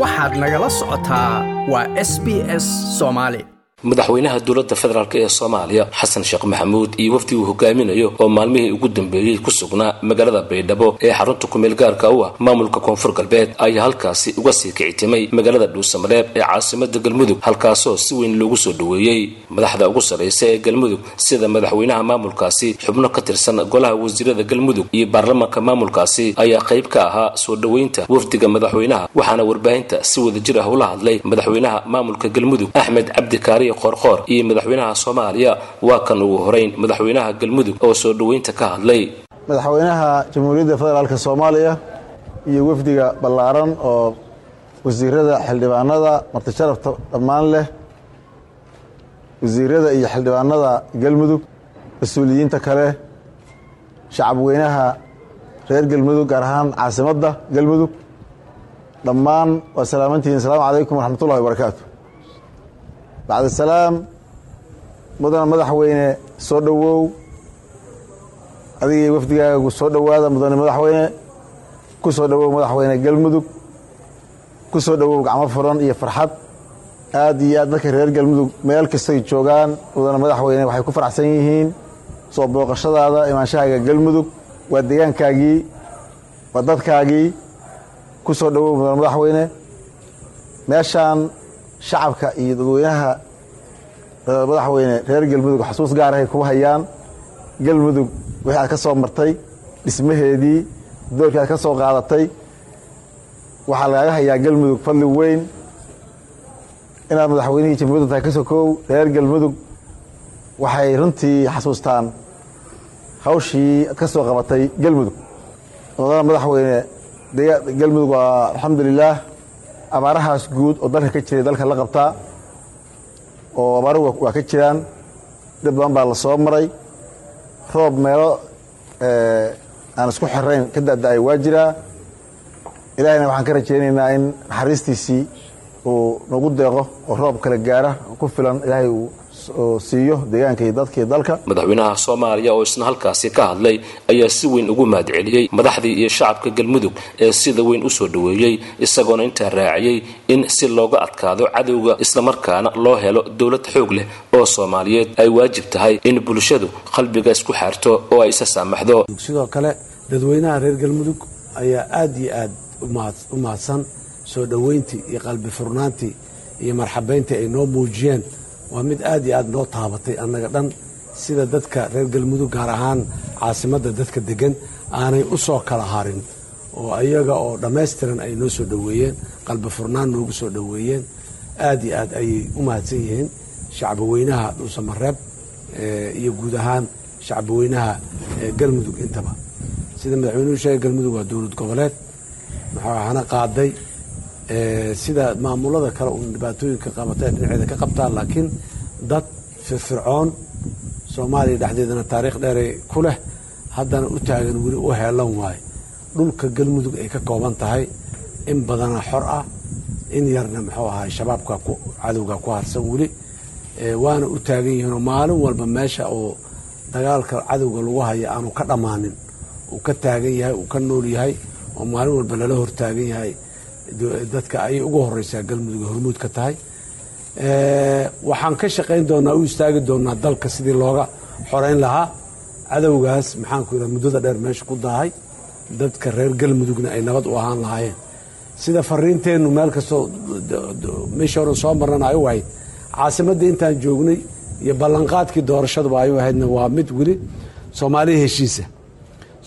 waxaad nagala socotaa. Waa s b s soomaali madaxweynaha dowladda federaalk ee soomaaliya xasan sheekh maxamuud iyo wafdi uu hogaaminayo oo maalmihii ugu dambeeyey ku sugnaa magaalada baydhabo ee xarunta kumeel gaarka u ah maamulka koonfur galbeed ayaa halkaasi uga sii kicitimay magaalada dhuusamareeb ee caasimada galmudug halkaasoo si weyn loogu soo dhoweeyey. Madaxda ugu sarraysa ee galmudug sida madaxweynaha maamulkaasi xubno ka tirsan golaha wasiirada galmudug iyo baarlamaanka maamulkaasi ayaa qayb ka ahaa soo dhoweynta wafdiga madaxweynaha waxaana warbaahinta si wadajir ah ula hadlay madaxweynaha maamulka galmudug axmed cabdikaari qorqoor iyo madaxweynaha soomaaliya waa kan ugu horeyn. Madaxweynaha galmudug oo soo dhoweynta ka hadlay. Madaxweynaha jamhuuriyadda federaalka soomaaliya iyo wafdiga ballaaran oo wasiirada xildhibaanada martisharafta dhammaan leh wasiirada iyo xildhibaanada galmudug mas'uuliyiinta kale shacabweynaha reer galmudug gaar ahaan caasimadda galmudug dhammaan waa salaamantihiin. Asalaamu calaykum waraxmatullahi wabarakaatu bacdisalaam mudana madaxweyne soo dhowow adigii wafdigaaga soo dhowaada mudane madaxweyne ku soo dhowow madaxweyne galmudug ku soo dhowow gacmo furan iyo farxad aad iyo aad markay reer galmudug meel kastay joogaan mudane madaxweyne waxay ku faraxsan yihiin soo booqashadaada imaanshahaaga galmudug waa deegaankaagii waa dadkaagii ku soo dhowow mudane madaxweyne meeshaan shacabka iyo dadweynaha madaxweyne reer galmudug xasuus gaarahay ku hayaan. Galmudug wixii aad ka soo martay dhismaheedii doorkii aad ka soo qaadatay. Waxaa lagaaga hayaa galmudug fadli weyn. Inaad madaxweynihii jamhuuriyadda tahay ka sokow reer galmudug waxay runtii xasuustaan hawshii ka soo qabatay galmudug. Madaxweyne galmudug waa alxamdulilaah abaarahaas guud oo dalka ka jiray dalka la qabtaa oo abaaruhu waa ka jiraan. Dhib badan baa la soo maray. Roob meelo aan isku xirayn ka da'da-ay waa jiraa ilaahayna waxaan ka rajaynaynaa in naxariistiisii uu nagu deeqo oo roob kala gaara ku filan. Ilaahay uu siiyo deegaanka iyo dadka iyo dalka. Madaxweynaha soomaaliya oo isna halkaasi ka hadlay ayaa si weyn ugu mahadceliyey madaxdii iyo shacabka galmudug ee sida weyn u soo dhoweeyey isagoona intaa raaciyey in si looga adkaado cadowga islamarkaana loo helo dowlad xoog leh oo soomaaliyeed ay waajib tahay in bulshadu qalbiga isku xaarto oo ay isa saamaxdo. Sidoo kale dadweynaha reer galmudug ayaa aad iyo aad u mahadsan soo dhoweyntii iyo qalbi furnaantii iyo marxabayntii ay noo muujiyeen waa mid aad iyo aad noo taabatay annaga dhan sida dadka reer galmudug gaar ahaan caasimadda dadka degan aanay u soo kala harin oo ayaga oo dhammaystiran ay noo soo dhoweeyeen qalbi furnaan noogu soo dhoweeyeen. Aad iyo aad ayay u mahadsan yihiin shacbaweynaha dhuusamareeb iyo guud ahaan shacbaweynaha galmudug intaba. Sida madaxweynuhu sheegay galmudug waa dowlad goboleed. Maxaana qaaday sida maamulada kale uun dhibaatooyinka qabata dhinaceeda ka qabtaa laakiin dad firfircoon soomaaliya dhexdeedana taariikh dheeray ku leh haddana u taagan weli u heelan waayo dhulka galmudug ay ka kooban tahay in badana xor ah in yarna muxuu ahay shabaabka cadowga ku harsan weli waana u taagan yihiinoo maalin walba meesha oo dagaalka cadowga lagu haya aanu ka dhammaanin uu ka taagan yahay uu ka nool yahay oo maalin walba lala hortaagan yahay dadka ayay ugu horeysaa galmudug hormuud ka tahay waxaan ka shaqayn doonaa u istaagi doonaa dalka sidii looga xoreyn lahaa. Cadowgaas maxaanku yidhaha muddada dheer meesha ku daahay dadka reer galmudugna ay nabad u ahaan lahaayeen. Sida fariinteennu meel kastoo meeshii horan soo marnana ay u ahayd. Caasimaddii intaan joognay iyo ballanqaadkii doorashaduba ay u ahaydna waa mid weli soomaaliya heshiisa.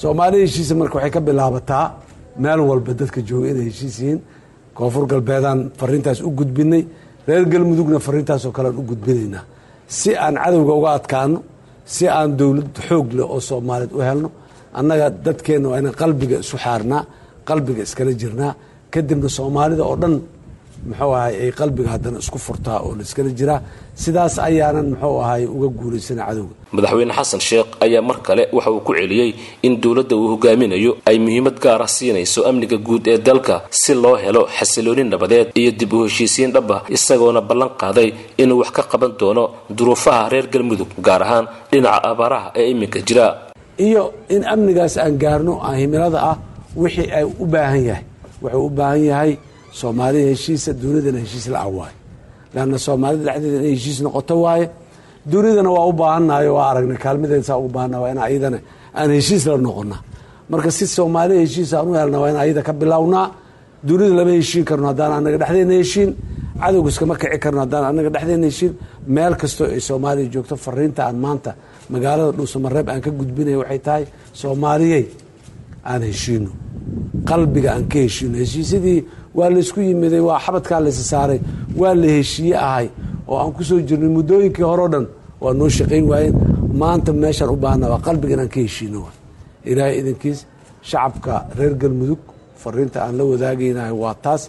Soomaaliya heshiisa marka waxay ka bilaabataa meel walba dadka jooga inay heshiis yihiin koonfur galbeedaan fariintaas u gudbinay reer galmudugna fariintaasoo kalean u gudbinaynaa si aan cadowga uga adkaano si aan dowlad xoog leh oo soomaaliyeed u helno annaga dadkeenna waa inaan qalbiga isu xaarnaa qalbiga iskala jirnaa. Kadibna soomaalida oo dhan muxuu ahay ay qalbiga haddana isku furtaa oo la iskala jiraa. Sidaas ayaanan muxuu ahay uga guulaysana cadowga. Madaxweyne xasan sheekh ayaa mar kale waxa uu ku celiyey in dowladda uu hogaaminayo ay muhiimad gaara siinayso amniga guud ee dalka si loo helo xasilooni nabadeed iyo dib u heshiisiin dhab ah isagoona ballan qaaday inuu wax ka qaban doono duruufaha reer galmudug gaar ahaan dhinaca abaaraha ee iminka jira. Iyo in amnigaas aan gaarno aan himilada ah wixii ay u baahan yahay. Wuxuu u baahan yahay soomaaliya heshiisa dunidana heshiis la awaayo leanna soomaalida dhexdeeda inay heshiis noqoto waaye dunidana waa u baahannahay waa aragnay kaalmadeedsaa ugu baahanna waa in ayadana aan heshiis la noqona marka si soomaaliya heshiis aan u helna waa in ayada ka bilownaa dunida lama heshiin karno. Haddaan anaga dhexdeena heshiin cadowga iskama kici karno. Haddaan anaga dhexdeena heshiin meel kastoo ay soomaaliya joogto fariinta aan maanta magaalada dhuusamareeb aan ka gudbinaya waxay tahay soomaaliyey aan heshiino qalbiga aan ka heshiino heshiisyadii waa laysku yimiday waa xabadkaa laysa saaray waa la heshiiye ahay oo aan ku soo jirnay muddooyinkii horeo dhan waa noo shaqayn waayeen maanta meeshaan u baahana waa qalbiga inaan ka heshiino ilaahay idankiis shacabka reer galmudug fariinta aan la wadaagaynahay waa taas.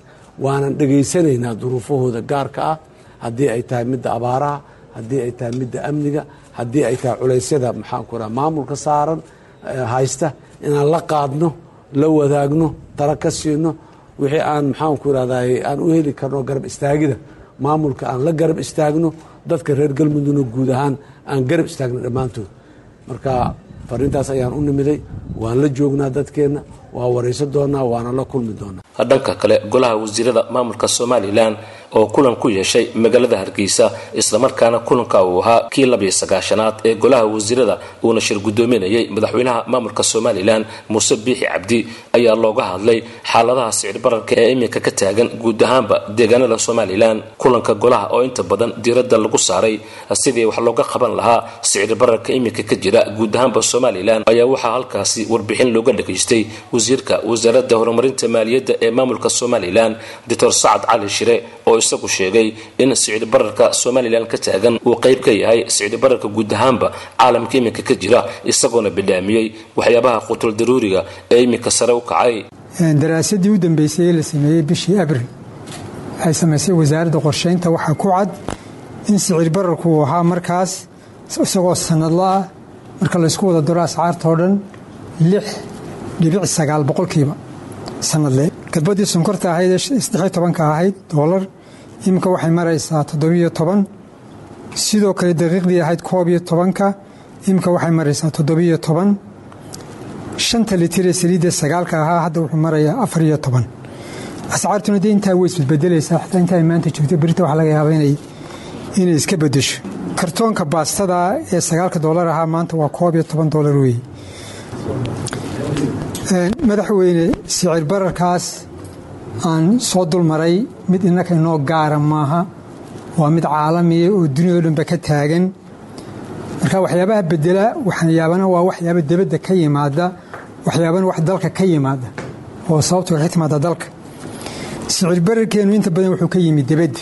Waanan dhegaysanaynaa duruufahooda gaarka ah. Haddii ay tahay midda abaaraha haddii ay tahay midda amniga haddii ay tahay culaysyada maxaanku maamulka saaran haysta inaan la qaadno la wadaagno tala ka siino wixii aan maxaanku irahday aan u heli karno garab istaagida. Maamulka aan la garab istaagno dadka reer galmudugna guud ahaan aan garab istaagno dhammaantood. Marka fariintaas ayaan u nimiday waan la joognaa dadkeenna waa waraysan doonaa waana la kulmi doonaa dhanka kale golaha wasiirada maamulka somalilan oo kulan ku yeeshay magaalada hargeysa islamarkaana kulanka uu ahaa kii labiyo sagaashanaad ee golaha wasiirada uuna shir guddoominayay madaxweynaha maamulka somalilan muuse biixi cabdi ayaa looga hadlay xaaladaha sicir bararka ee iminka ka taagan guud ahaanba deegaanada somalilan kulanka golaha oo inta badan diiradda lagu saaray sidii wax looga qaban lahaa sicir bararka iminka ka jira guud ahaanba somalilan ayaa waxaa halkaasi warbixin looga dhageystay wasiirka wasaaradda horumarinta maaliyadda ee maamulka somalilan doctor sacad cali shire oo isagu sheegay in sicir bararka somalilan ka taagan uu qayb ka yahay sicir bararka guud ahaanba caalamka iminka ka jira isagoona bidhaamiyey waxyaabaha qutul daruuriga ee iminka sare u kacay. Daraasadii u dambeysay ee la sameeyey bishii abril ay samaysay wasaaradda qorsheynta waxaa ku cad in sicir bararku uu ahaa markaas isagoo sanadla ah marka laysku wada daro ascaartao dhan lix dhibic sagaal boqolkiiba sanadle gadbadii sonkorta ahayd ee tobanka ahayd doolar iminka waxay maraysaa toddobiyo toban. Sidoo kale daqiiqdii ahayd koob iyo tobanka iminka waxay maraysaa toddobiyo toban. Shanta litir ee saliidda sagaalka ahaa hadda wuxuu marayaa afar iyo toban. Ascaartuna dee intaa way isbedbedelaysaa xitaa inta maanta joogto berita waxaa laga yaabaa inay inay iska bedesho kartoonka baastada ee sagaalka doolar ahaa maanta waa koob iyo toban doolar weeye madaxweyne sicir bararkaas aan soo dulmaray mid innaka inoo gaara maaha. Waa mid caalamiya oo duniyao dhanba ka taagan. Marka waxyaabaha bedela waxyaabana waa waxyaaba debadda ka yimaada waxyaabana wax dalka ka yimaada. Oo sababtu ka timaada dalka. Sicir bararkeennu inta badan wuxuu ka yimid debadda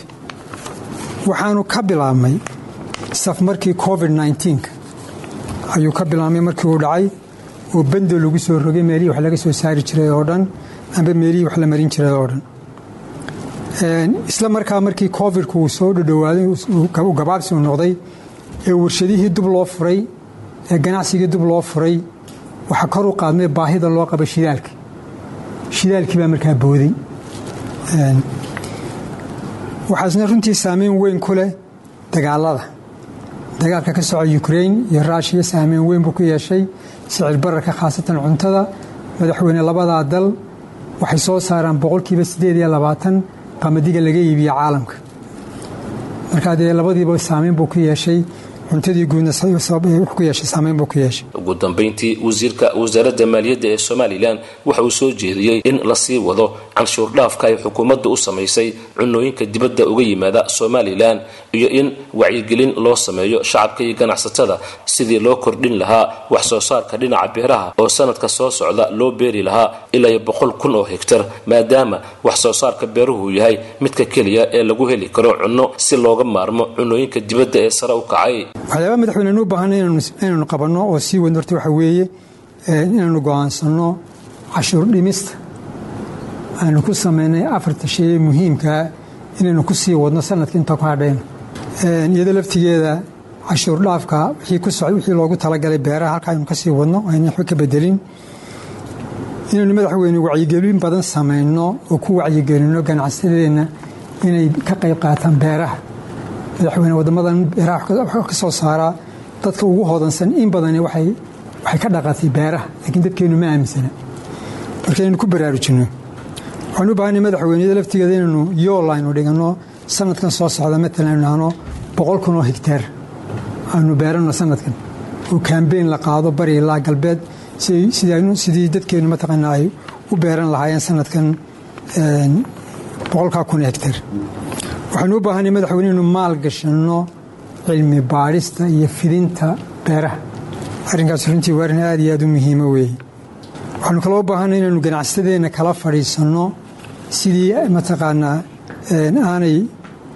waxaanu ka bilaabmay saf markii covid nka ayuu ka bilaabmay markii uu dhacay. Oo bando lagu soo rogay meelihii wax laga soo saari jiray oo dhan amba meelihii wax la marin jiray oo dhan. Isla markaa markii covidku uu soo dhodhowaaday uu gabaabsi u noqday ee warshadihii dub loo furay ee ganacsigii dub loo furay waxaa kor u qaadmay baahida loo qaba shidaalka. Shidaalkii baa markaa booday. Waxaasna runtii saameyn weyn ku leh dagaalada. Dagaalka ka soco ukrain iyo ruushiya saameyn weyn buu ku yeeshay sicir bararka khaasatan cuntada madaxweyne labadaa dal waxay soo saaraan boqolkiiba siddeed iyo labaatan qamadiga laga iibiya caalamka. Markaa dee labadiiba saameyn buu ku yeeshay cuntadii guudna ku yeeshay saameyn buu ku yeeshay. Ugu dambayntii wasiirka wasaaradda maaliyadda ee somalilan waxa uu soo jeediyey in la sii wado canshuur dhaafka ay xukuumadda u samaysay cunooyinka dibadda uga yimaada somalilan iyo in wacyigelin loo sameeyo shacabka iyo ganacsatada sidii loo kordhin lahaa wax soo saarka dhinaca beeraha oo sanadka soo socda loo beeri lahaa ilaa boqol kun oo hegtar maadaama wax soo saarka beeruhu yahay midka keliya ee lagu heli karo cunno si looga maarmo cunooyinka dibadda ee sare u kacay waxyaaba madaxweyne u baahanay inaynu qabanno oo sii wadno horta waxaa weeye inaynu go'aansanno cashuur dhimista. Aynu ku samaynay afarta shay ee muhiimkaa inaynu ku sii wadno sanadka inta ku hadhayno iyadoo laftigeeda cashuur dhaafka wixii loogu talagalay beeraha halka aynu ka sii wadno aynu waxba ka bedelin. Inaynu madaxweyne wacyigelin badan samayno oo ku wacyigelinno ganacsatadeenna inay ka qayb qaataan beeraha madaxweyne waddamadan beeraha ka soo saaraa dadka ugu hodansan in badani waxay ka dhaqatay beeraha laakiin dadkeennu ma aaminsana. Marka inaynu ku baraarujinno waxaan u madaxweyneyada laftigeeda inaynu yool aynu dhiganno sanadkan soo socda matalan aynu nahno boqol kun oo higtaar aynu beeranno sanadkan. Oo kambeyn la qaado bari ilaa galbeed sidii dadkeennu mataqaana ay u beeran lahaayeen sanadkan boqolkaa kun oo waxaanu u baahanay madaxweyne inaynu maal gashanno cilmi baadhista iyo fidinta beeraha. Arrinkaas runtii waa arrin aad iyo aad u muhiimo weeye. Waxaanu kaloo u baahanay inaynu ganacsatadeenna kala fadhiisanno sidii mataqaanaa aanay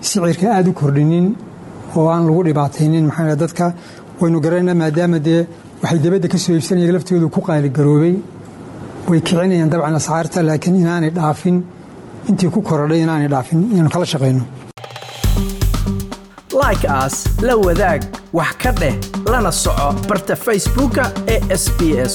sicirka aada u kordhinin oo aan lagu dhibaataynin. Maxaa dadka waynu garanayna maadaama dee waxay dabadda ka soo iibsanaya laftoodu ku qaaligaroobay. Way kicinayaan dabcan ascaarta laakiin inaanay dhaafin intii ku korodhay inaanay dhaafin inaanu kala shaqayno like aas la wadaag wax ka dheh lana soco barta facebooka ee sb s